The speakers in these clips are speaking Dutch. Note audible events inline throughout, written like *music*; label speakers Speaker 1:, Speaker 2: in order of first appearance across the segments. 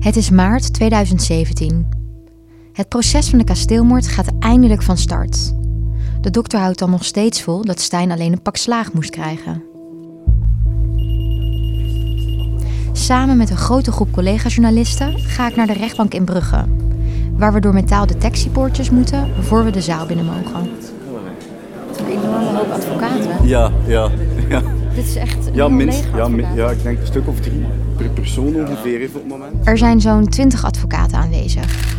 Speaker 1: Het is maart 2017. Het proces van de kasteelmoord gaat eindelijk van start. De dokter houdt dan nog steeds vol dat Stijn alleen een pak slaag moest krijgen. Samen met een grote groep collega-journalisten ga ik naar de rechtbank in Brugge, waar we door metaaldetectiepoortjes moeten voor we de zaal binnen mogen. Een enorme hoop advocaten.
Speaker 2: Ja, ja, ja.
Speaker 1: Dit is echt een
Speaker 2: Ja, minst, ja, ja, ik denk een stuk of drie per persoon ongeveer even op het moment.
Speaker 1: Er zijn zo'n 20 advocaten aanwezig.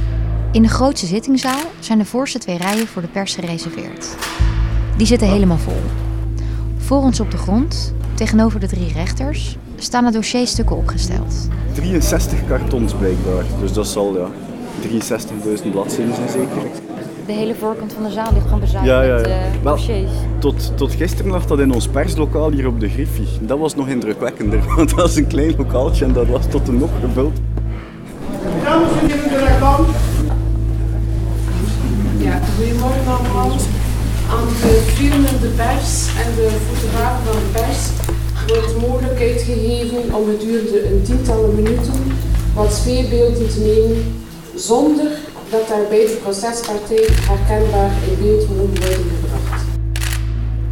Speaker 1: In de grootste zittingzaal zijn de voorste twee rijen voor de pers gereserveerd. Die zitten helemaal vol. Voor ons op de grond, tegenover de drie rechters, staan de dossierstukken opgesteld.
Speaker 2: 63 kartons blijkbaar, dus dat zal ja, 63.000 bladzijden zijn zeker.
Speaker 1: De hele voorkant van de zaal ligt gewoon bezaaid
Speaker 2: Ja, ja,
Speaker 1: met
Speaker 2: ja.
Speaker 1: eh,
Speaker 2: Wel-
Speaker 1: dossiers.
Speaker 2: Tot, tot gisteren lag dat in ons perslokaal hier op de Griffie. Dat was nog indrukwekkender, *laughs* want dat was een klein lokaaltje en dat was tot de nog gevuld.
Speaker 3: Dames en heren de rechtbank. Ja, goedemorgen allemaal. Aan de vrienden de pers en de fotografen van de pers wordt de mogelijkheid gegeven om gedurende een tientallen minuten wat sfeerbeelden te nemen zonder dat daarbij de procespartij herkenbaar in beeld moet worden gebracht.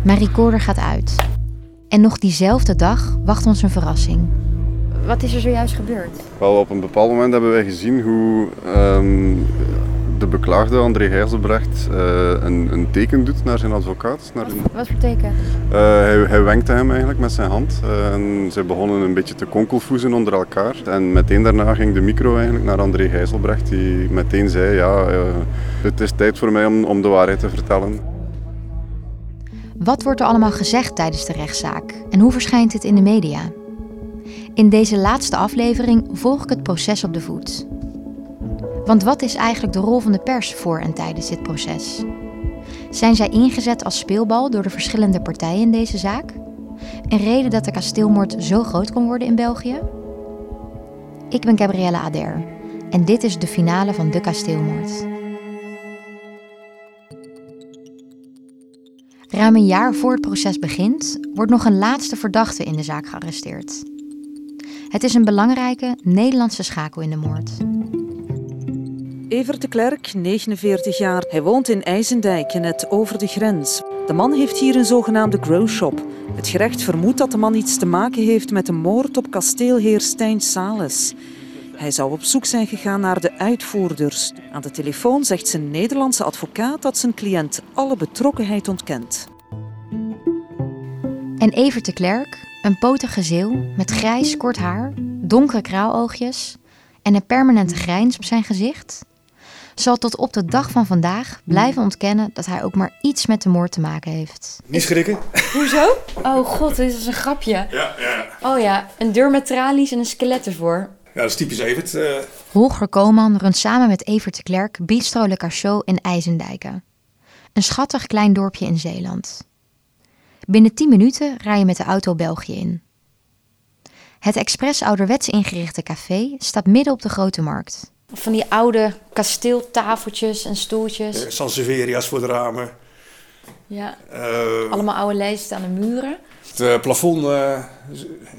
Speaker 1: Mijn recorder gaat uit. En nog diezelfde dag wacht ons een verrassing. Wat is er zojuist gebeurd?
Speaker 4: Wel, op een bepaald moment hebben wij gezien hoe ehm, de beklaagde André Gijzelbrecht eh, een, een teken doet naar zijn advocaat. Naar een-
Speaker 1: Wat voor teken?
Speaker 4: Eh, hij, hij wenkte hem eigenlijk met zijn hand. Eh, en zij begonnen een beetje te konkelvoezen onder elkaar. En meteen daarna ging de micro eigenlijk naar André Gijzelbrecht, die meteen zei: Ja, het is tijd voor mij om, om de waarheid te vertellen.
Speaker 1: Wat wordt er allemaal gezegd tijdens de rechtszaak en hoe verschijnt het in de media? In deze laatste aflevering volg ik het proces op de voet. Want wat is eigenlijk de rol van de pers voor en tijdens dit proces? Zijn zij ingezet als speelbal door de verschillende partijen in deze zaak? Een reden dat de kasteelmoord zo groot kon worden in België? Ik ben Gabrielle Ader en dit is de finale van de kasteelmoord. Ruim een jaar voor het proces begint, wordt nog een laatste verdachte in de zaak gearresteerd. Het is een belangrijke Nederlandse schakel in de moord.
Speaker 5: Evert de Klerk, 49 jaar. Hij woont in IJzendijk, net over de grens. De man heeft hier een zogenaamde growshop. Het gerecht vermoedt dat de man iets te maken heeft met de moord op kasteelheer Stijn Sales. Hij zou op zoek zijn gegaan naar de uitvoerders. Aan de telefoon zegt zijn Nederlandse advocaat dat zijn cliënt alle betrokkenheid ontkent.
Speaker 1: En Evert de Klerk, een potige zeeuw met grijs kort haar, donkere kraaloogjes en een permanente grijns op zijn gezicht, zal tot op de dag van vandaag blijven ontkennen dat hij ook maar iets met de moord te maken heeft.
Speaker 6: Niet schrikken.
Speaker 1: Hoezo? Oh god, dit is een grapje.
Speaker 6: Ja, ja.
Speaker 1: Oh ja, een deur met tralies en een skelet ervoor.
Speaker 6: Ja, dat is typisch Evert. eh
Speaker 1: Holger Koman runt samen met Evert de Klerk Bistro Le Cachot in IJzendijken. Een schattig klein dorpje in Zeeland. Binnen 10 minuten rij je met de auto België in. Het expres ouderwets ingerichte café staat midden op de grote markt. Van die oude kasteeltafeltjes en stoeltjes.
Speaker 6: eh, Sanseveria's voor de ramen.
Speaker 1: Ja,
Speaker 6: Eh,
Speaker 1: allemaal oude lijsten aan de muren.
Speaker 6: het eh, plafond eh,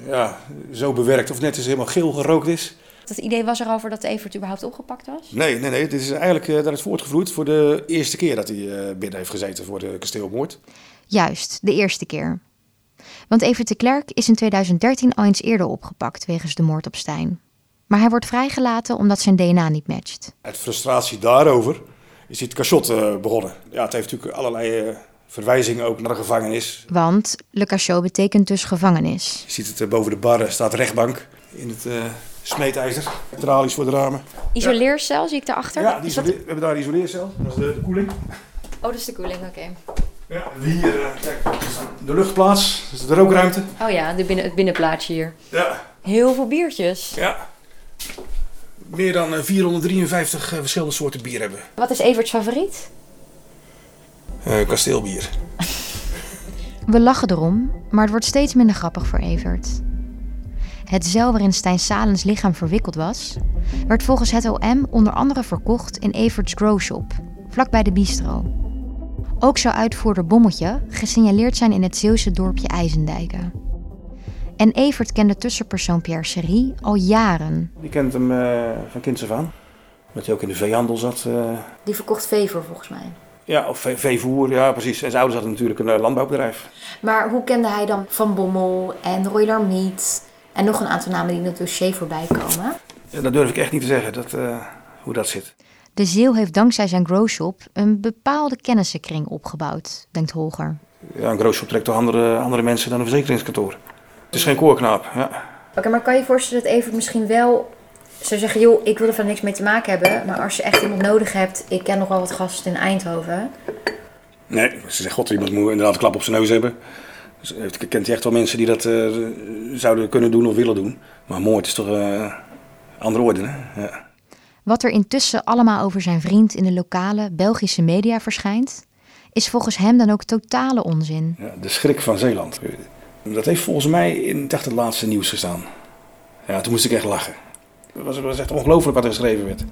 Speaker 6: ja, zo bewerkt of net is helemaal geel gerookt is.
Speaker 1: Het idee was erover dat Evert überhaupt opgepakt was?
Speaker 6: Nee, nee, nee. Dit is eigenlijk eh daaruit voortgevloeid voor de eerste keer dat hij eh, binnen heeft gezeten voor de kasteelmoord.
Speaker 1: Juist, de eerste keer. Want Evert de Klerk is in 2013 al eens eerder opgepakt wegens de moord op Stijn. Maar hij wordt vrijgelaten omdat zijn DNA niet matcht.
Speaker 6: Uit frustratie daarover is hij het cachot eh, begonnen. Ja, het heeft natuurlijk allerlei eh, verwijzingen ook naar de gevangenis.
Speaker 1: Want Le Cachot betekent dus gevangenis.
Speaker 6: Je ziet het eh, boven de bar staat rechtbank in het eh smeedijzer. Tralies voor de ramen.
Speaker 1: Isoleercel zie ik daarachter.
Speaker 6: Ja,
Speaker 1: dat-
Speaker 6: we hebben daar een isoleercel. Dat is de, de koeling.
Speaker 1: Oh, dat is de koeling, oké.
Speaker 6: Ja, hier, kijk, de luchtplaats, dat is de rookruimte.
Speaker 1: Oh ja, de binnen, het binnenplaatsje hier.
Speaker 6: Ja,
Speaker 1: Heel veel biertjes.
Speaker 6: ja. Meer dan eh, 453 eh, verschillende soorten bier hebben.
Speaker 1: Wat is Everts favoriet?
Speaker 6: Eh kasteelbier. *laughs*
Speaker 1: We lachen erom, maar het wordt steeds minder grappig voor Evert. Het zeil waarin Stijn Salens lichaam verwikkeld was, werd volgens het OM onder andere verkocht in Everts Grow Shop, vlakbij de bistro. Ook zou uitvoerder Bommetje gesignaleerd zijn in het Zeeuwse dorpje IJzendijken. En Evert kende tussenpersoon Pierre Serie al jaren.
Speaker 6: Die kent hem uh, van kinds af aan. Dat hij ook in de veehandel zat. Uh...
Speaker 1: Die verkocht veevoer volgens mij.
Speaker 6: Ja, of veevoer, ja precies. En zijn ouders hadden natuurlijk een uh, landbouwbedrijf.
Speaker 1: Maar hoe kende hij dan Van Bommel en Roy Larmiet en nog een aantal namen die in het dossier voorbij komen?
Speaker 6: Ja, dat durf ik echt niet te zeggen, dat, hoe dat zit.
Speaker 1: De Zeeuw heeft dankzij zijn growshop een bepaalde kennissenkring opgebouwd, denkt Holger.
Speaker 6: Ja, een growshop trekt toch andere, andere mensen dan een verzekeringskantoor. Het is geen koorknaap, ja.
Speaker 1: Oké, maar kan je je voorstellen dat even misschien wel zou zeggen... joh, ik wil er van niks mee te maken hebben... maar als je echt iemand nodig hebt... ik ken nog wel wat gasten in Eindhoven...
Speaker 6: Nee, ze zegt, god, iemand moet inderdaad een klap op zijn neus hebben. Dus kent hij echt wel mensen die dat uh, zouden kunnen doen of willen doen. Maar moord is toch uh, andere orde, hè? Ja.
Speaker 1: Wat er intussen allemaal over zijn vriend in de lokale Belgische media verschijnt, is volgens hem dan ook totale onzin.
Speaker 6: Ja, de schrik van Zeeland. Dat heeft volgens mij in het laatste nieuws gestaan. Ja, toen moest ik echt lachen. Het was, echt ongelooflijk wat er geschreven werd.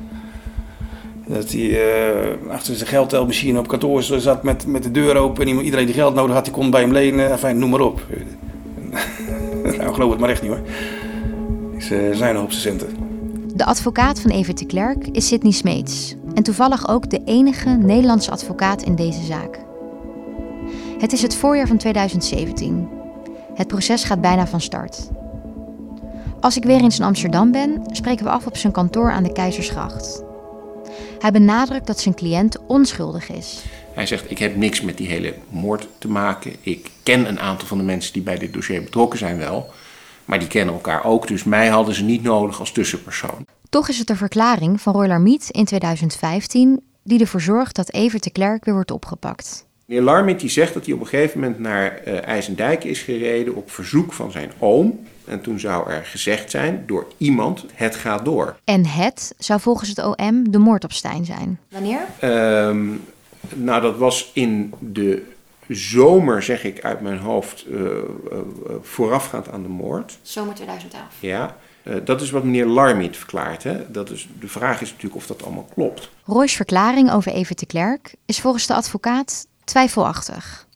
Speaker 6: Dat hij uh, achter zijn geldtelmachine op kantoor zat met, met de deur open. En iedereen die geld nodig had, die kon bij hem lenen. Enfin, noem maar op. *laughs* nou, geloof het maar echt niet hoor. Ze zijn nog op zijn centen.
Speaker 1: De advocaat van Evert de Klerk is Sidney Smeets. En toevallig ook de enige Nederlandse advocaat in deze zaak. Het is het voorjaar van 2017. Het proces gaat bijna van start. Als ik weer eens in Amsterdam ben, spreken we af op zijn kantoor aan de Keizersgracht. Hij benadrukt dat zijn cliënt onschuldig is.
Speaker 7: Hij zegt: Ik heb niks met die hele moord te maken. Ik ken een aantal van de mensen die bij dit dossier betrokken zijn wel. Maar die kennen elkaar ook, dus mij hadden ze niet nodig als tussenpersoon.
Speaker 1: Toch is het de verklaring van Roy Larmiet in 2015 die ervoor zorgt dat Evert de Klerk weer wordt opgepakt.
Speaker 7: Meneer Larmiet die zegt dat hij op een gegeven moment naar uh, IJsendijk is gereden op verzoek van zijn oom. En toen zou er gezegd zijn door iemand, het gaat door.
Speaker 1: En het zou volgens het OM de moord op Stijn zijn. Wanneer?
Speaker 7: Um, nou, dat was in de zomer, zeg ik uit mijn hoofd, uh, uh, voorafgaand aan de moord.
Speaker 1: Zomer 2011.
Speaker 7: Ja, uh, dat is wat meneer Larmiet verklaart. Hè? Dat is, de vraag is natuurlijk of dat allemaal klopt.
Speaker 1: Roy's verklaring over Evert de Klerk is volgens de advocaat twijfelachtig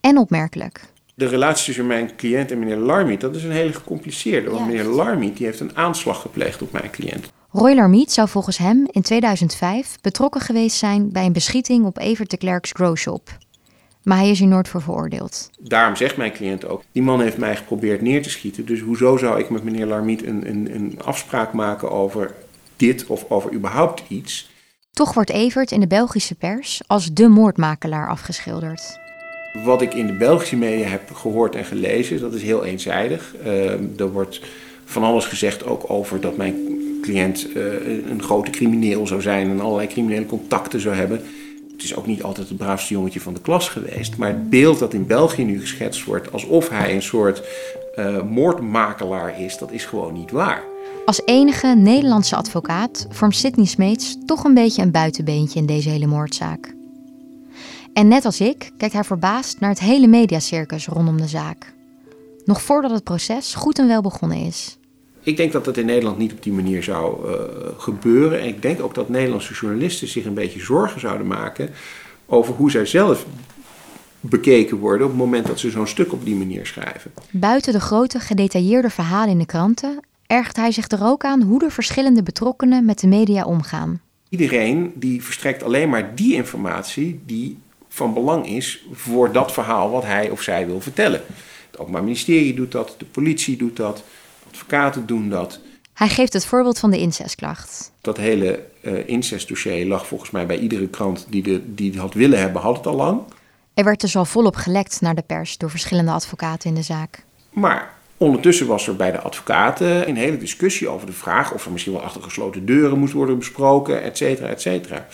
Speaker 1: en opmerkelijk.
Speaker 7: De relatie tussen mijn cliënt en meneer Larmiet, dat is een hele gecompliceerde. Want meneer Larmiet die heeft een aanslag gepleegd op mijn cliënt.
Speaker 1: Roy Larmiet zou volgens hem in 2005 betrokken geweest zijn bij een beschieting op Evert de Klerks growshop. Maar hij is hier nooit voor veroordeeld.
Speaker 7: Daarom zegt mijn cliënt ook: die man heeft mij geprobeerd neer te schieten. Dus hoezo zou ik met meneer Larmiet een, een, een afspraak maken over dit of over überhaupt iets?
Speaker 1: Toch wordt Evert in de Belgische pers als de moordmakelaar afgeschilderd.
Speaker 7: Wat ik in de Belgische media heb gehoord en gelezen, dat is heel eenzijdig. Uh, er wordt van alles gezegd ook over dat mijn cliënt uh, een grote crimineel zou zijn en allerlei criminele contacten zou hebben. Het is ook niet altijd het braafste jongetje van de klas geweest. Maar het beeld dat in België nu geschetst wordt alsof hij een soort uh, moordmakelaar is, dat is gewoon niet waar.
Speaker 1: Als enige Nederlandse advocaat vormt Sidney Smeets toch een beetje een buitenbeentje in deze hele moordzaak. En net als ik kijkt hij verbaasd naar het hele mediacircus rondom de zaak. Nog voordat het proces goed en wel begonnen is.
Speaker 7: Ik denk dat dat in Nederland niet op die manier zou uh, gebeuren. En ik denk ook dat Nederlandse journalisten zich een beetje zorgen zouden maken over hoe zij zelf bekeken worden op het moment dat ze zo'n stuk op die manier schrijven.
Speaker 1: Buiten de grote gedetailleerde verhalen in de kranten ergt hij zich er ook aan hoe de verschillende betrokkenen met de media omgaan.
Speaker 7: Iedereen die verstrekt alleen maar die informatie die van belang is voor dat verhaal wat hij of zij wil vertellen. Het Openbaar Ministerie doet dat, de politie doet dat, advocaten doen dat.
Speaker 1: Hij geeft het voorbeeld van de incestklacht.
Speaker 7: Dat hele uh, incestdossier lag volgens mij bij iedere krant die, de, die het had willen hebben, had het al lang.
Speaker 1: Er werd dus al volop gelekt naar de pers door verschillende advocaten in de zaak.
Speaker 7: Maar ondertussen was er bij de advocaten een hele discussie over de vraag of er misschien wel achter gesloten deuren moest worden besproken, et cetera, et cetera.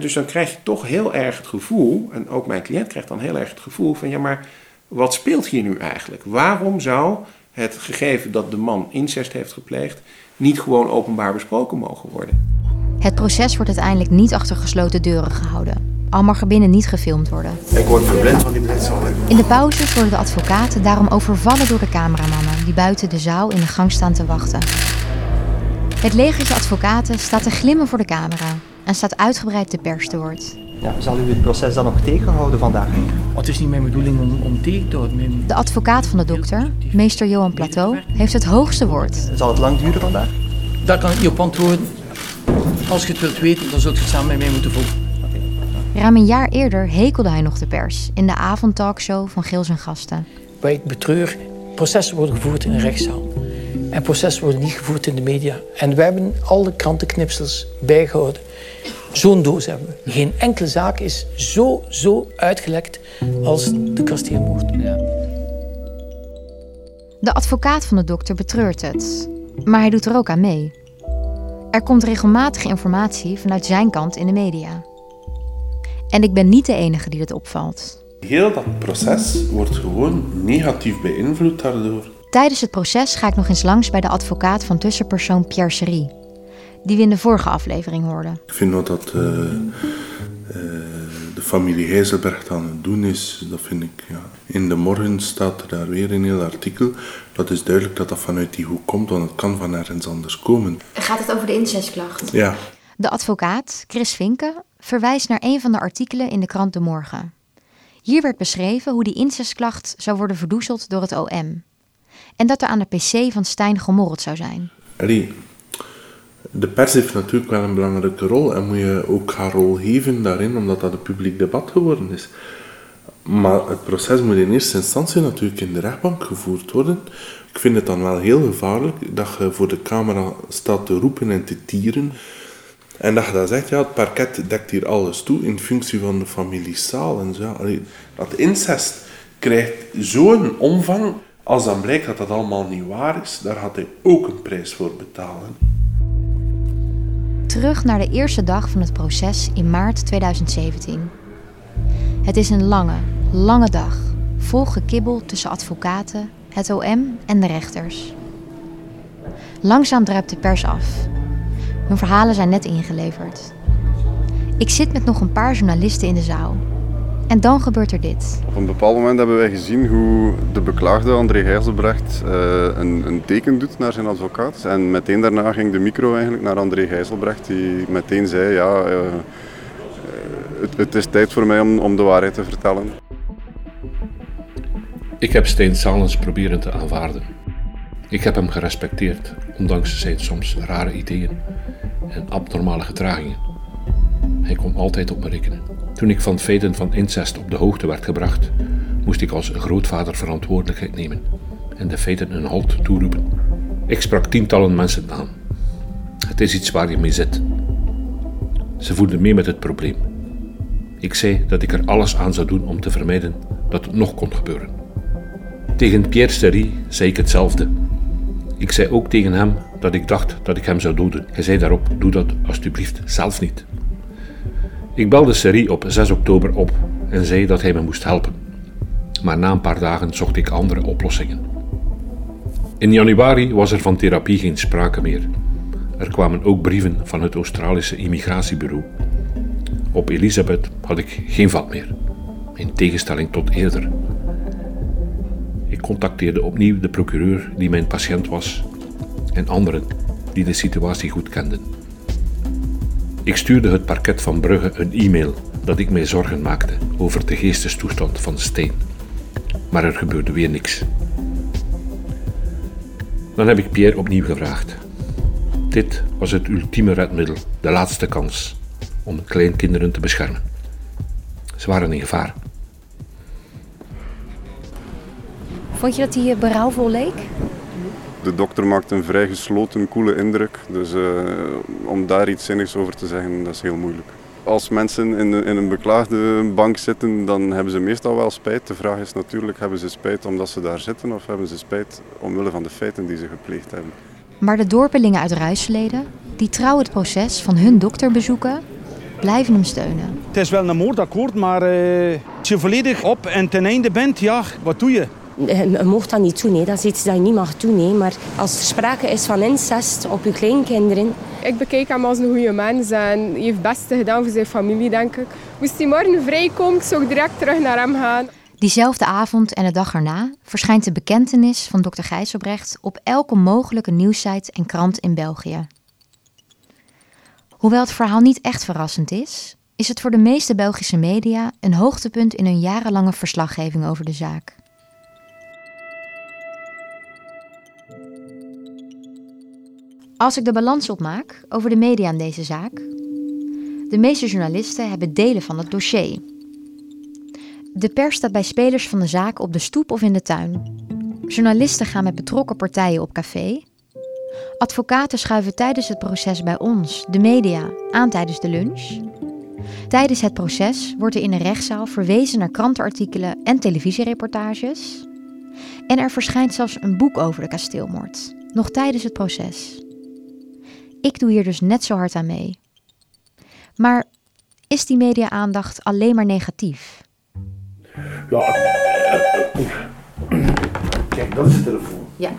Speaker 7: Dus dan krijg je toch heel erg het gevoel, en ook mijn cliënt krijgt dan heel erg het gevoel van ja, maar wat speelt hier nu eigenlijk? Waarom zou het gegeven dat de man incest heeft gepleegd niet gewoon openbaar besproken mogen worden?
Speaker 1: Het proces wordt uiteindelijk niet achter gesloten deuren gehouden. Al mag er binnen niet gefilmd worden.
Speaker 6: Ik word verblind van die blitzal.
Speaker 1: In de pauzes worden de advocaten daarom overvallen door de cameramannen die buiten de zaal in de gang staan te wachten. Het legertje advocaten staat te glimmen voor de camera en staat uitgebreid de pers te woord.
Speaker 8: Ja, zal u het proces dan nog tegenhouden vandaag?
Speaker 9: Het is niet mijn bedoeling om, om tegen te houden.
Speaker 1: De advocaat van de dokter, meester Johan Plateau, heeft het hoogste woord.
Speaker 8: Zal het lang duren vandaag?
Speaker 9: Daar kan ik niet op antwoorden. Als je het wilt weten, dan zult je samen met mij moeten volgen.
Speaker 1: Ruim een jaar eerder hekelde hij nog de pers in de avondtalkshow van Geel zijn gasten.
Speaker 9: Waar ik betreur, processen worden gevoerd in een rechtszaal. En processen worden niet gevoerd in de media. En we hebben alle krantenknipsels bijgehouden. Zo'n doos hebben we. Geen enkele zaak is zo, zo uitgelekt als de kasteelmoord. Ja.
Speaker 1: De advocaat van de dokter betreurt het. Maar hij doet er ook aan mee. Er komt regelmatig informatie vanuit zijn kant in de media. En ik ben niet de enige die dit opvalt.
Speaker 10: Heel dat proces wordt gewoon negatief beïnvloed daardoor.
Speaker 1: Tijdens het proces ga ik nog eens langs bij de advocaat van tussenpersoon Pierre Serie, die we in de vorige aflevering hoorden.
Speaker 10: Ik vind dat uh, uh, de familie Heizelberg aan het doen is, dat vind ik, ja. In de morgen staat er daar weer een heel artikel. Dat is duidelijk dat dat vanuit die hoek komt, want het kan van ergens anders komen.
Speaker 1: Gaat het over de incestklacht?
Speaker 10: Ja.
Speaker 1: De advocaat, Chris Vinken, verwijst naar een van de artikelen in de krant De Morgen. Hier werd beschreven hoe die incestklacht zou worden verdoezeld door het OM. En dat er aan de pc van Stijn gemorreld zou zijn.
Speaker 10: Allee, de pers heeft natuurlijk wel een belangrijke rol en moet je ook haar rol geven daarin, omdat dat een publiek debat geworden is. Maar het proces moet in eerste instantie natuurlijk in de rechtbank gevoerd worden. Ik vind het dan wel heel gevaarlijk dat je voor de camera staat te roepen en te tieren. En dat je dan zegt, ja, het parket dekt hier alles toe in functie van de familiezaal en zo. Dat incest krijgt zo'n omvang, als dan blijkt dat dat allemaal niet waar is, daar had hij ook een prijs voor betalen.
Speaker 1: Terug naar de eerste dag van het proces in maart 2017. Het is een lange, lange dag, vol gekibbel tussen advocaten, het OM en de rechters. Langzaam druipt de pers af hun verhalen zijn net ingeleverd. Ik zit met nog een paar journalisten in de zaal. En dan gebeurt er dit.
Speaker 4: Op een bepaald moment hebben wij gezien hoe de beklaagde André Gijzelbrecht uh, een, een, teken doet naar zijn advocaat. En meteen daarna ging de micro eigenlijk naar André Gijzelbrecht, die meteen zei: Ja, uh, het, het, is tijd voor mij om, om de waarheid te vertellen.
Speaker 11: Ik heb Steen Salens proberen te aanvaarden. Ik heb hem gerespecteerd, ondanks zijn soms rare ideeën en abnormale gedragingen. Hij kon altijd op me rekenen. Toen ik van feiten van incest op de hoogte werd gebracht, moest ik als grootvader verantwoordelijkheid nemen en de feiten een halt toeroepen. Ik sprak tientallen mensen aan. Het is iets waar je mee zit. Ze voelden mee met het probleem. Ik zei dat ik er alles aan zou doen om te vermijden dat het nog kon gebeuren. Tegen Pierre Sterie zei ik hetzelfde. Ik zei ook tegen hem dat ik dacht dat ik hem zou doden. Hij zei daarop: Doe dat alsjeblieft zelf niet. Ik belde Serie op 6 oktober op en zei dat hij me moest helpen. Maar na een paar dagen zocht ik andere oplossingen. In januari was er van therapie geen sprake meer. Er kwamen ook brieven van het Australische immigratiebureau. Op Elisabeth had ik geen vat meer, in tegenstelling tot eerder. Ik contacteerde opnieuw de procureur die mijn patiënt was en anderen die de situatie goed kenden. Ik stuurde het parket van Brugge een e-mail dat ik mij zorgen maakte over de geestestoestand van Steen. Maar er gebeurde weer niks. Dan heb ik Pierre opnieuw gevraagd. Dit was het ultieme redmiddel, de laatste kans om kleinkinderen te beschermen. Ze waren in gevaar.
Speaker 1: Vond je dat hij berouwvol leek?
Speaker 4: De dokter maakt een vrij gesloten, koele indruk. Dus uh, om daar iets zinnigs over te zeggen, dat is heel moeilijk. Als mensen in, in een beklaagde bank zitten, dan hebben ze meestal wel spijt. De vraag is natuurlijk, hebben ze spijt omdat ze daar zitten of hebben ze spijt omwille van de feiten die ze gepleegd hebben.
Speaker 1: Maar de dorpelingen uit Ruisleden, die trouw het proces van hun dokter bezoeken, blijven hem steunen.
Speaker 12: Het is wel een moordakkoord, maar uh, als je volledig op en ten einde bent, ja, wat doe je?
Speaker 13: Je mocht dat niet doen, hè. dat is iets dat je niet mag doen. Hè. Maar als er sprake is van incest op je kleinkinderen...
Speaker 14: Ik bekijk hem als een goede mens en hij heeft het beste gedaan voor zijn familie, denk ik. Moest hij morgen vrijkomen, zou ik direct terug naar hem gaan.
Speaker 1: Diezelfde avond en de dag erna verschijnt de bekentenis van dokter Gijsselbrecht op elke mogelijke nieuwssite en krant in België. Hoewel het verhaal niet echt verrassend is, is het voor de meeste Belgische media een hoogtepunt in hun jarenlange verslaggeving over de zaak. Als ik de balans opmaak over de media in deze zaak. De meeste journalisten hebben delen van het dossier. De pers staat bij spelers van de zaak op de stoep of in de tuin. Journalisten gaan met betrokken partijen op café. Advocaten schuiven tijdens het proces bij ons, de media, aan tijdens de lunch. Tijdens het proces wordt er in een rechtszaal verwezen naar krantenartikelen en televisiereportages. En er verschijnt zelfs een boek over de kasteelmoord, nog tijdens het proces. Ik doe hier dus net zo hard aan mee. Maar is die media-aandacht alleen maar negatief?
Speaker 15: Ja, eh, eh, kijk, dat is de telefoon.
Speaker 1: Ja.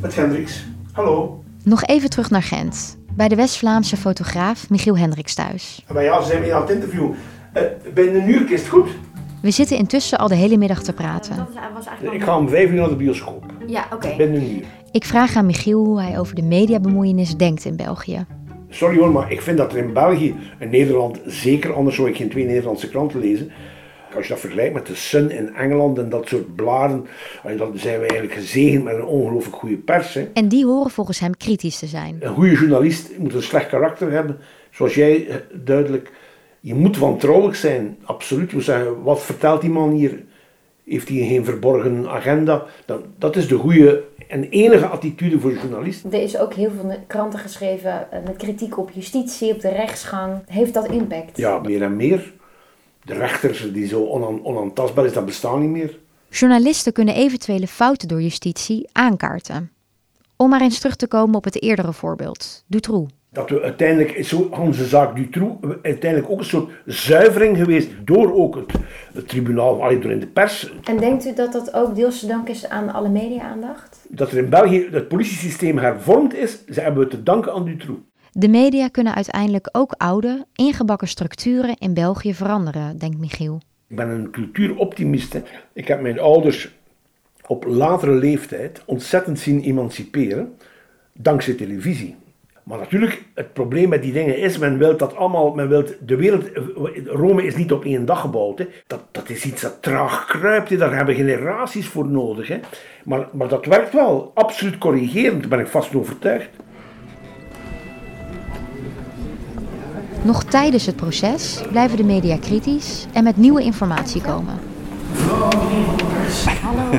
Speaker 15: Met Hendricks. Hallo.
Speaker 1: Nog even terug naar Gent, bij de West-Vlaamse fotograaf Michiel Hendricks thuis.
Speaker 15: Maar ja, ze zijn me aan het interviewen. Uh, binnen een uur is het goed.
Speaker 1: We zitten intussen al de hele middag te praten.
Speaker 15: Ik ga om vijf uur naar de bioscoop.
Speaker 1: Ja, oké.
Speaker 15: Binnen een uur.
Speaker 1: Ik vraag aan Michiel hoe hij over de mediabemoeienis denkt in België.
Speaker 15: Sorry hoor, maar ik vind dat er in België, in Nederland zeker, anders zou ik geen twee Nederlandse kranten lezen. Als je dat vergelijkt met de Sun in Engeland en dat soort bladen, dan zijn we eigenlijk gezegend met een ongelooflijk goede pers. Hè.
Speaker 1: En die horen volgens hem kritisch te zijn.
Speaker 15: Een goede journalist moet een slecht karakter hebben, zoals jij eh, duidelijk. Je moet wantrouwig zijn, absoluut. Moet zeggen, wat vertelt die man hier? Heeft hij geen verborgen agenda? Dat, dat is de goede en enige attitude voor journalisten.
Speaker 16: Er is ook heel veel kranten geschreven eh, met kritiek op justitie, op de rechtsgang. Heeft dat impact?
Speaker 15: Ja, meer en meer. De rechters die zo onan, onaantastbaar is, dat bestaan niet meer.
Speaker 1: Journalisten kunnen eventuele fouten door justitie aankaarten. Om maar eens terug te komen op het eerdere voorbeeld, Dutroux.
Speaker 15: Dat we uiteindelijk, is zo onze zaak Dutroux, uiteindelijk ook een soort zuivering geweest door ook het, het tribunaal, allee, door in de pers.
Speaker 16: En denkt u dat dat ook deels te danken is aan alle media-aandacht?
Speaker 15: Dat er in België het politiesysteem hervormd is, ze hebben we te danken aan Dutroux.
Speaker 1: De media kunnen uiteindelijk ook oude, ingebakken structuren in België veranderen, denkt Michiel.
Speaker 15: Ik ben een cultuuroptimist. Hè. Ik heb mijn ouders op latere leeftijd ontzettend zien emanciperen, dankzij televisie. Maar natuurlijk, het probleem met die dingen is, men wil dat allemaal, men wil de wereld, Rome is niet op één dag gebouwd. Hè. Dat, dat is iets dat traag kruipt, hè. daar hebben generaties voor nodig. Hè. Maar, maar dat werkt wel, absoluut corrigerend, daar ben ik vast overtuigd.
Speaker 1: Nog tijdens het proces blijven de media kritisch en met nieuwe informatie komen.
Speaker 16: Hallo.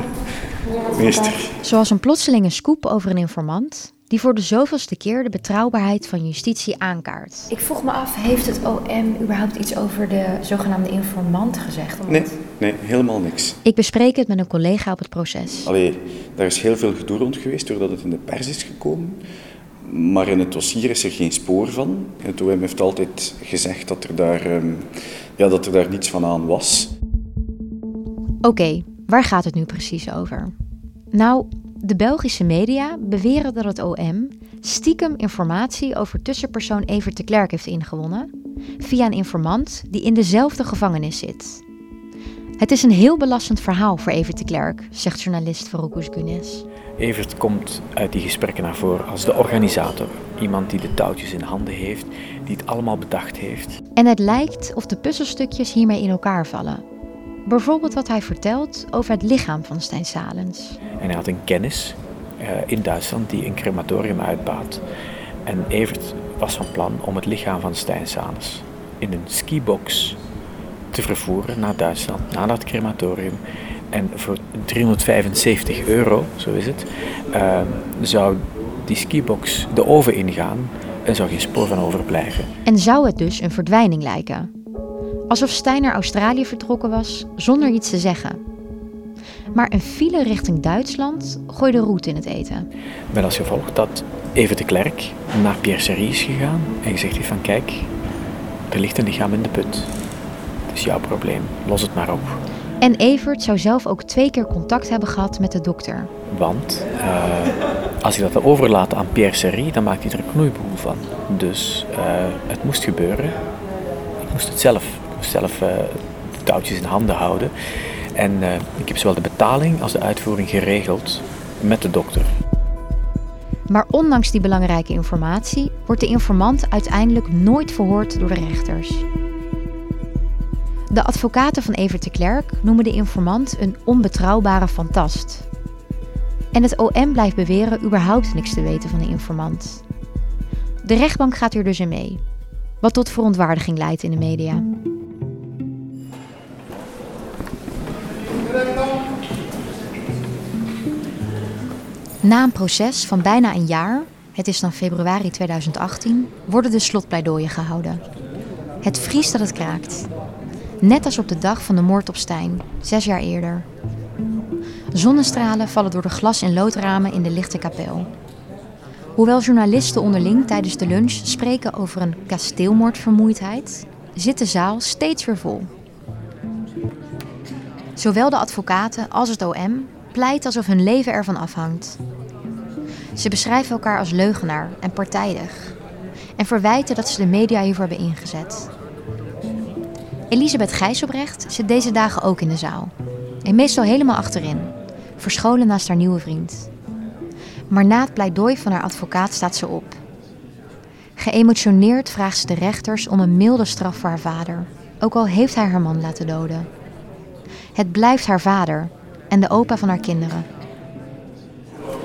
Speaker 2: Meester.
Speaker 1: Zoals een plotselinge scoop over een informant die voor de zoveelste keer de betrouwbaarheid van justitie aankaart.
Speaker 16: Ik vroeg me af, heeft het OM überhaupt iets over de zogenaamde informant gezegd? Omdat...
Speaker 2: Nee, nee, helemaal niks.
Speaker 1: Ik bespreek het met een collega op het proces.
Speaker 2: Allee, daar is heel veel gedoe rond geweest doordat het in de pers is gekomen. Maar in het dossier is er geen spoor van. Het OM heeft altijd gezegd dat er daar, um, ja, dat er daar niets van aan was.
Speaker 1: Oké, okay, waar gaat het nu precies over? Nou, de Belgische media beweren dat het OM stiekem informatie over tussenpersoon Evert de Klerk heeft ingewonnen via een informant die in dezelfde gevangenis zit. Het is een heel belastend verhaal voor Evert de Klerk, zegt journalist Farouk Gunes.
Speaker 17: Evert komt uit die gesprekken naar voren als de organisator. Iemand die de touwtjes in handen heeft, die het allemaal bedacht heeft.
Speaker 1: En het lijkt of de puzzelstukjes hiermee in elkaar vallen. Bijvoorbeeld wat hij vertelt over het lichaam van Stijn Salens.
Speaker 17: En hij had een kennis uh, in Duitsland die een crematorium uitbaat. En Evert was van plan om het lichaam van Stijn Salens in een skibox te vervoeren naar Duitsland, naar dat crematorium. En voor 375 euro, zo is het, uh, zou die skibox de oven ingaan en zou geen spoor van overblijven.
Speaker 1: En zou het dus een verdwijning lijken? Alsof Stijn naar Australië vertrokken was zonder iets te zeggen. Maar een file richting Duitsland gooide roet in het eten.
Speaker 17: Met als gevolg dat Even de Klerk naar Pierre Serie is gegaan en gezegd heeft van kijk, er ligt een lichaam in de put. Het is jouw probleem, los het maar op.
Speaker 1: En Evert zou zelf ook twee keer contact hebben gehad met de dokter.
Speaker 17: Want uh, als hij dat overlaat aan Pierre Serie, dan maakt hij er een knoeiboel van. Dus uh, het moest gebeuren. Ik moest het zelf, zelf uh, de touwtjes in handen houden. En ik heb zowel de betaling als de uitvoering geregeld met de dokter.
Speaker 1: Maar ondanks die belangrijke informatie wordt de informant uiteindelijk nooit verhoord door de rechters. De advocaten van Evert de Klerk noemen de informant een onbetrouwbare fantast. En het OM blijft beweren überhaupt niks te weten van de informant. De rechtbank gaat hier dus in mee, wat tot verontwaardiging leidt in de media. Na een proces van bijna een jaar, het is dan februari 2018, worden de slotpleidooien gehouden. Het vriest dat het kraakt. Net als op de dag van de moord op Stijn, zes jaar eerder. Zonnestralen vallen door de glas- en loodramen in de lichte kapel. Hoewel journalisten onderling tijdens de lunch spreken over een kasteelmoordvermoeidheid, zit de zaal steeds weer vol. Zowel de advocaten als het OM pleit alsof hun leven ervan afhangt. Ze beschrijven elkaar als leugenaar en partijdig en verwijten dat ze de media hiervoor hebben ingezet. Elisabeth Gijsselbrecht zit deze dagen ook in de zaal. En meestal helemaal achterin, verscholen naast haar nieuwe vriend. Maar na het pleidooi van haar advocaat staat ze op. Geëmotioneerd vraagt ze de rechters om een milde straf voor haar vader, ook al heeft hij haar man laten doden. Het blijft haar vader en de opa van haar kinderen.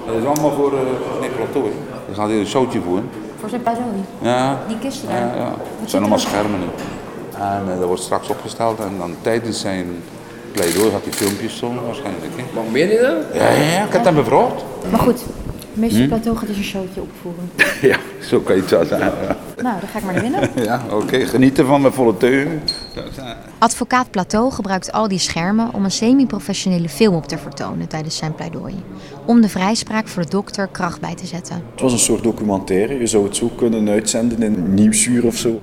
Speaker 18: Dat is allemaal voor uh, meneer Plateau. Die gaat hier een showtje voeren.
Speaker 16: Voor zijn pleidooi?
Speaker 18: Ja.
Speaker 16: Die kisten
Speaker 18: Ja,
Speaker 16: daar?
Speaker 18: ja. Het zijn allemaal schermen nu. En uh, dat wordt straks opgesteld en dan tijdens zijn pleidooi gaat hij filmpjes tonen waarschijnlijk. Hè.
Speaker 19: Maar meen je dat?
Speaker 18: Ja, ja, ja, ik heb hem bevraagd.
Speaker 16: Maar goed, meester
Speaker 18: Hm?
Speaker 16: Plateau gaat dus een showtje opvoeren. *laughs*
Speaker 18: Ja, zo kan je het wel zeggen.
Speaker 16: Nou, dan ga ik maar naar binnen. *laughs*
Speaker 18: ja oké. Genieten van mijn volle teugen.
Speaker 1: Advocaat Plateau gebruikt al die schermen om een semi-professionele film op te vertonen tijdens zijn pleidooi. Om de vrijspraak voor de dokter kracht bij te zetten.
Speaker 2: Het was een soort documentaire. Je zou het zo kunnen uitzenden in Nieuwsuur of zo.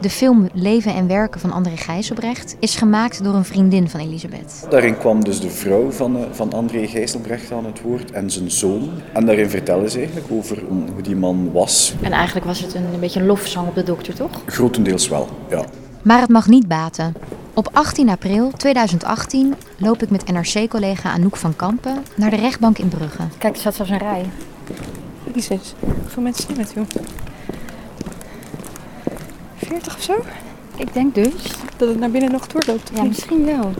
Speaker 1: De film Leven en Werken van André Gijzelbrecht is gemaakt door een vriendin van Elisabeth.
Speaker 2: Daarin kwam dus de vrouw van, eh, van André Gijselbrecht aan het woord en zijn zoon. En daarin vertellen ze eigenlijk over hoe die man was.
Speaker 16: En eigenlijk was het een, een beetje een lofzang op de dokter, toch?
Speaker 2: Grotendeels wel, ja.
Speaker 1: Maar het mag niet baten. Op 18 april 2018 loop ik met NRC-collega Anouk van Kampen naar de rechtbank in Brugge.
Speaker 16: Kijk, er staat zelfs een rij.
Speaker 20: Jezus, hoeveel mensen zijn het, joh? 40 of zo?
Speaker 16: Ik denk dus.
Speaker 20: Dat het naar binnen nog doorloopt.
Speaker 16: Ja,
Speaker 20: niet?
Speaker 16: misschien wel.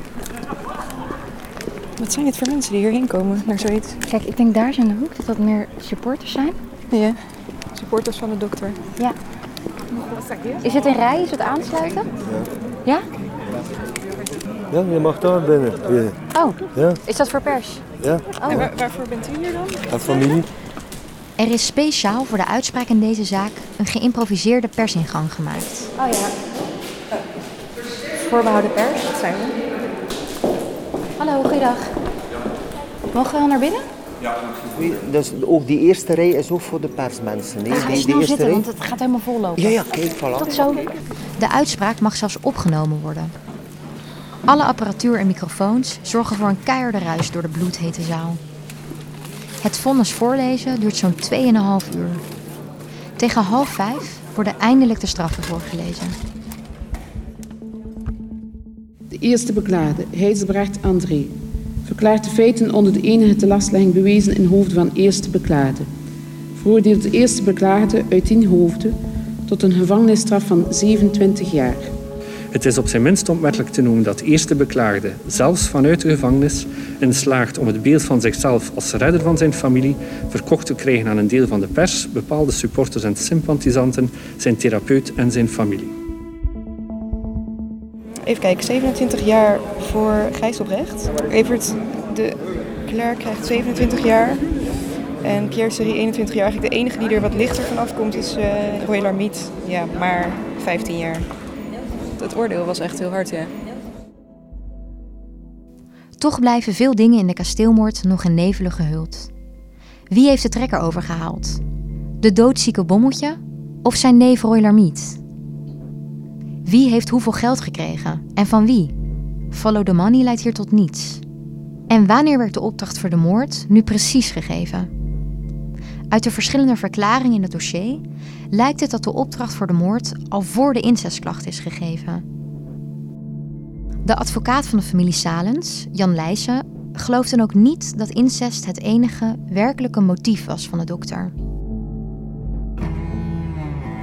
Speaker 20: Wat zijn dit voor mensen die hierheen komen naar zoiets?
Speaker 16: Kijk, ik denk daar zijn de hoek dat dat meer supporters zijn.
Speaker 20: Ja, supporters van de dokter.
Speaker 16: Ja. Is het een rij? Is het aansluiten? Ja?
Speaker 21: Ja, je mag daar binnen. Ja.
Speaker 16: Oh,
Speaker 21: Ja,
Speaker 16: is dat voor pers?
Speaker 21: ja.
Speaker 16: Oh.
Speaker 20: En waar- waarvoor bent u hier dan?
Speaker 21: En familie.
Speaker 1: Er is speciaal voor de uitspraak in deze zaak een geïmproviseerde persingang gemaakt.
Speaker 16: Oh ja. Voorbehouden pers. Dat zijn we. Hallo, goeiedag. Mogen we al naar binnen?
Speaker 21: Dus ook die eerste rij is ook voor de persmensen. Nee?
Speaker 16: Ja, ga
Speaker 21: die, eerste
Speaker 16: zitten,
Speaker 21: rij.
Speaker 16: want het gaat helemaal vol lopen.
Speaker 21: Ja, ja, kijk, voilà.
Speaker 16: Tot zo.
Speaker 1: De uitspraak mag zelfs opgenomen worden. Alle apparatuur en microfoons zorgen voor een keiharde ruis door de bloedhete zaal. Het vonnis voorlezen duurt zo'n 2,5 uur. Tegen half vijf worden eindelijk de straffen voorgelezen.
Speaker 3: De eerste beklaagde, Heizelbrecht André, verklaart de feiten onder de enige te lastlegging bewezen in hoofde van eerste beklaagde. Veroordeelt de eerste beklaagde uit die hoofde tot een gevangenisstraf van 27 jaar.
Speaker 22: Het is op zijn minst onwettelijk te noemen dat de eerste beklaagde, zelfs vanuit de gevangenis, in slaagt om het beeld van zichzelf als redder van zijn familie verkocht te krijgen aan een deel van de pers, bepaalde supporters en sympathisanten, zijn therapeut en zijn familie.
Speaker 20: Even kijken, 27 jaar voor Gijsselbrecht. Evert de Klerk krijgt 27 jaar. En Pierre Serie 21 jaar. Eigenlijk de enige die er wat lichter van afkomt is eh Roy Larmiet. Ja, maar 15 jaar. Het oordeel was echt heel hard, ja.
Speaker 1: Toch blijven veel dingen in de kasteelmoord nog in nevelen gehuld. Wie heeft de trekker overgehaald? De doodzieke bommeltje of zijn neef Roy Larmiet? Wie heeft hoeveel geld gekregen en van wie? Follow the money leidt hier tot niets. En wanneer werd de opdracht voor de moord nu precies gegeven? Uit de verschillende verklaringen in het dossier lijkt het dat de opdracht voor de moord al voor de incestklacht is gegeven. De advocaat van de familie Salens, Jan Leijsen, gelooft dan ook niet dat incest het enige werkelijke motief was van de dokter.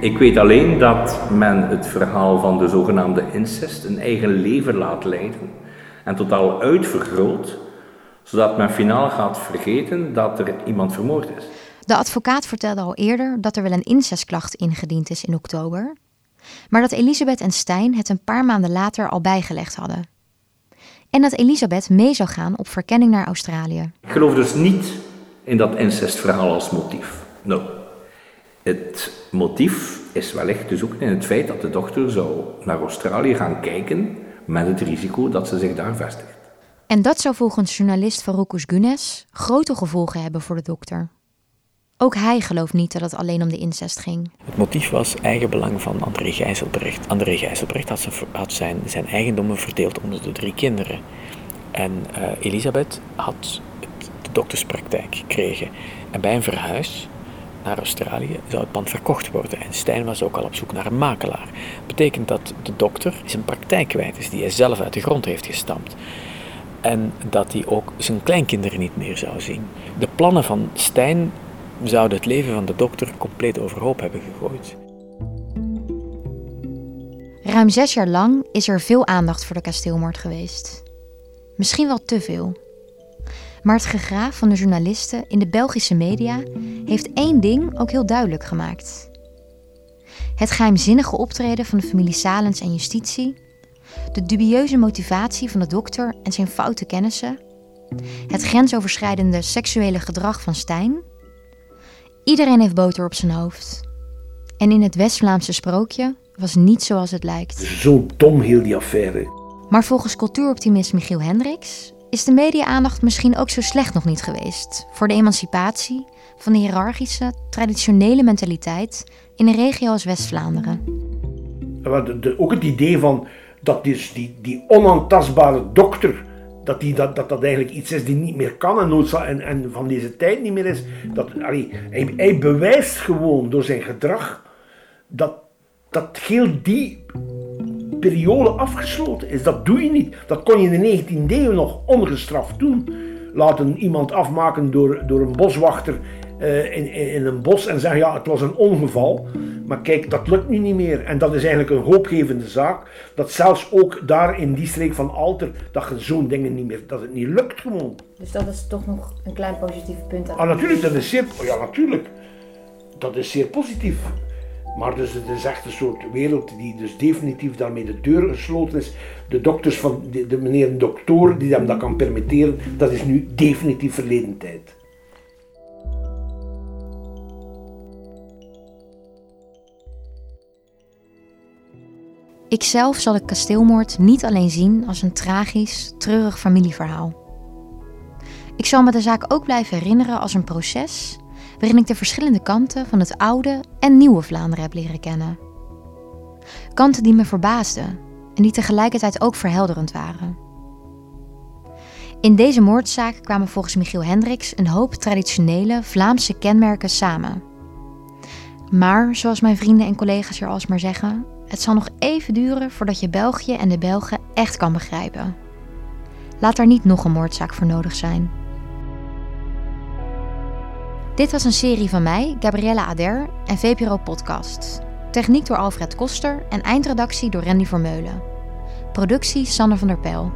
Speaker 23: Ik weet alleen dat men het verhaal van de zogenaamde incest een eigen leven laat leiden en totaal uitvergroot, zodat men finaal gaat vergeten dat er iemand vermoord is.
Speaker 1: De advocaat vertelde al eerder dat er wel een incestklacht ingediend is in oktober, maar dat Elisabeth en Stijn het een paar maanden later al bijgelegd hadden. En dat Elisabeth mee zou gaan op verkenning naar Australië.
Speaker 23: Ik geloof dus niet in dat incestverhaal als motief. No. Het motief is wellicht te zoeken in het feit dat de dochter zou naar Australië gaan kijken met het risico dat ze zich daar vestigt.
Speaker 1: En dat zou volgens journalist Faroukus Gunes grote gevolgen hebben voor de dokter. Ook hij gelooft niet dat het alleen om de incest ging.
Speaker 17: Het motief was eigenbelang van André Gijzelbrecht. André Gijzelbrecht had, zijn, zijn, eigendommen verdeeld onder de drie kinderen. En uh, Elisabeth had de dokterspraktijk gekregen. En bij een verhuis naar Australië zou het pand verkocht worden. En Stijn was ook al op zoek naar een makelaar. Betekent dat de dokter zijn praktijk kwijt is, die hij zelf uit de grond heeft gestampt. En dat hij ook zijn kleinkinderen niet meer zou zien. De plannen van Stijn zouden het leven van de dokter compleet overhoop hebben gegooid.
Speaker 1: Ruim zes jaar lang is er veel aandacht voor de kasteelmoord geweest. Misschien wel te veel. Maar het gegraaf van de journalisten in de Belgische media heeft één ding ook heel duidelijk gemaakt. Het geheimzinnige optreden van de familie Salens en justitie, de dubieuze motivatie van de dokter en zijn foute kennissen, het grensoverschrijdende seksuele gedrag van Stijn. Iedereen heeft boter op zijn hoofd. En in het West-Vlaamse sprookje was niet zoals het lijkt.
Speaker 15: Zo dom heel die affaire.
Speaker 1: Maar volgens cultuuroptimist Michiel Hendricks is de media-aandacht misschien ook zo slecht nog niet geweest voor de emancipatie van de hiërarchische, traditionele mentaliteit in een regio als West-Vlaanderen.
Speaker 15: Ook het idee van dat dus die, die onaantastbare dokter, dat, die, dat, dat dat eigenlijk iets is die niet meer kan en, en, en van deze tijd niet meer is. Dat, hij, hij bewijst gewoon door zijn gedrag dat, dat heel die periode afgesloten is. Dat doe je niet. Dat kon je in de 19e eeuw nog ongestraft doen. Laten iemand afmaken door, door een boswachter uh, in, in een bos en zeggen ja, het was een ongeval. Maar kijk, dat lukt nu niet meer. En dat is eigenlijk een hoopgevende zaak. Dat zelfs ook daar in die streek van Alter, dat je zo'n dingen niet meer, dat het niet lukt gewoon.
Speaker 16: Dus dat is toch nog een klein positief punt.
Speaker 15: Ah, natuurlijk, dat is zeer, ja, natuurlijk. Dat is zeer positief. Maar dus het is echt een soort wereld die dus definitief daarmee de deur gesloten is. De dokters van de, de meneer dokter die hem dat kan permitteren, dat is nu definitief verleden tijd.
Speaker 1: Ikzelf zal de kasteelmoord niet alleen zien als een tragisch, treurig familieverhaal. Ik zal me de zaak ook blijven herinneren als een proces waarin ik de verschillende kanten van het oude en nieuwe Vlaanderen heb leren kennen. Kanten die me verbaasden en die tegelijkertijd ook verhelderend waren. In deze moordzaak kwamen volgens Michiel Hendricks een hoop traditionele Vlaamse kenmerken samen. Maar, zoals mijn vrienden en collega's hier alsmaar zeggen, het zal nog even duren voordat je België en de Belgen echt kan begrijpen. Laat daar niet nog een moordzaak voor nodig zijn. Dit was een serie van mij, Gabriella Ader en VPRO Podcast. Techniek door Alfred Koster en eindredactie door Randy Vermeulen. Productie Sander van der Pijl.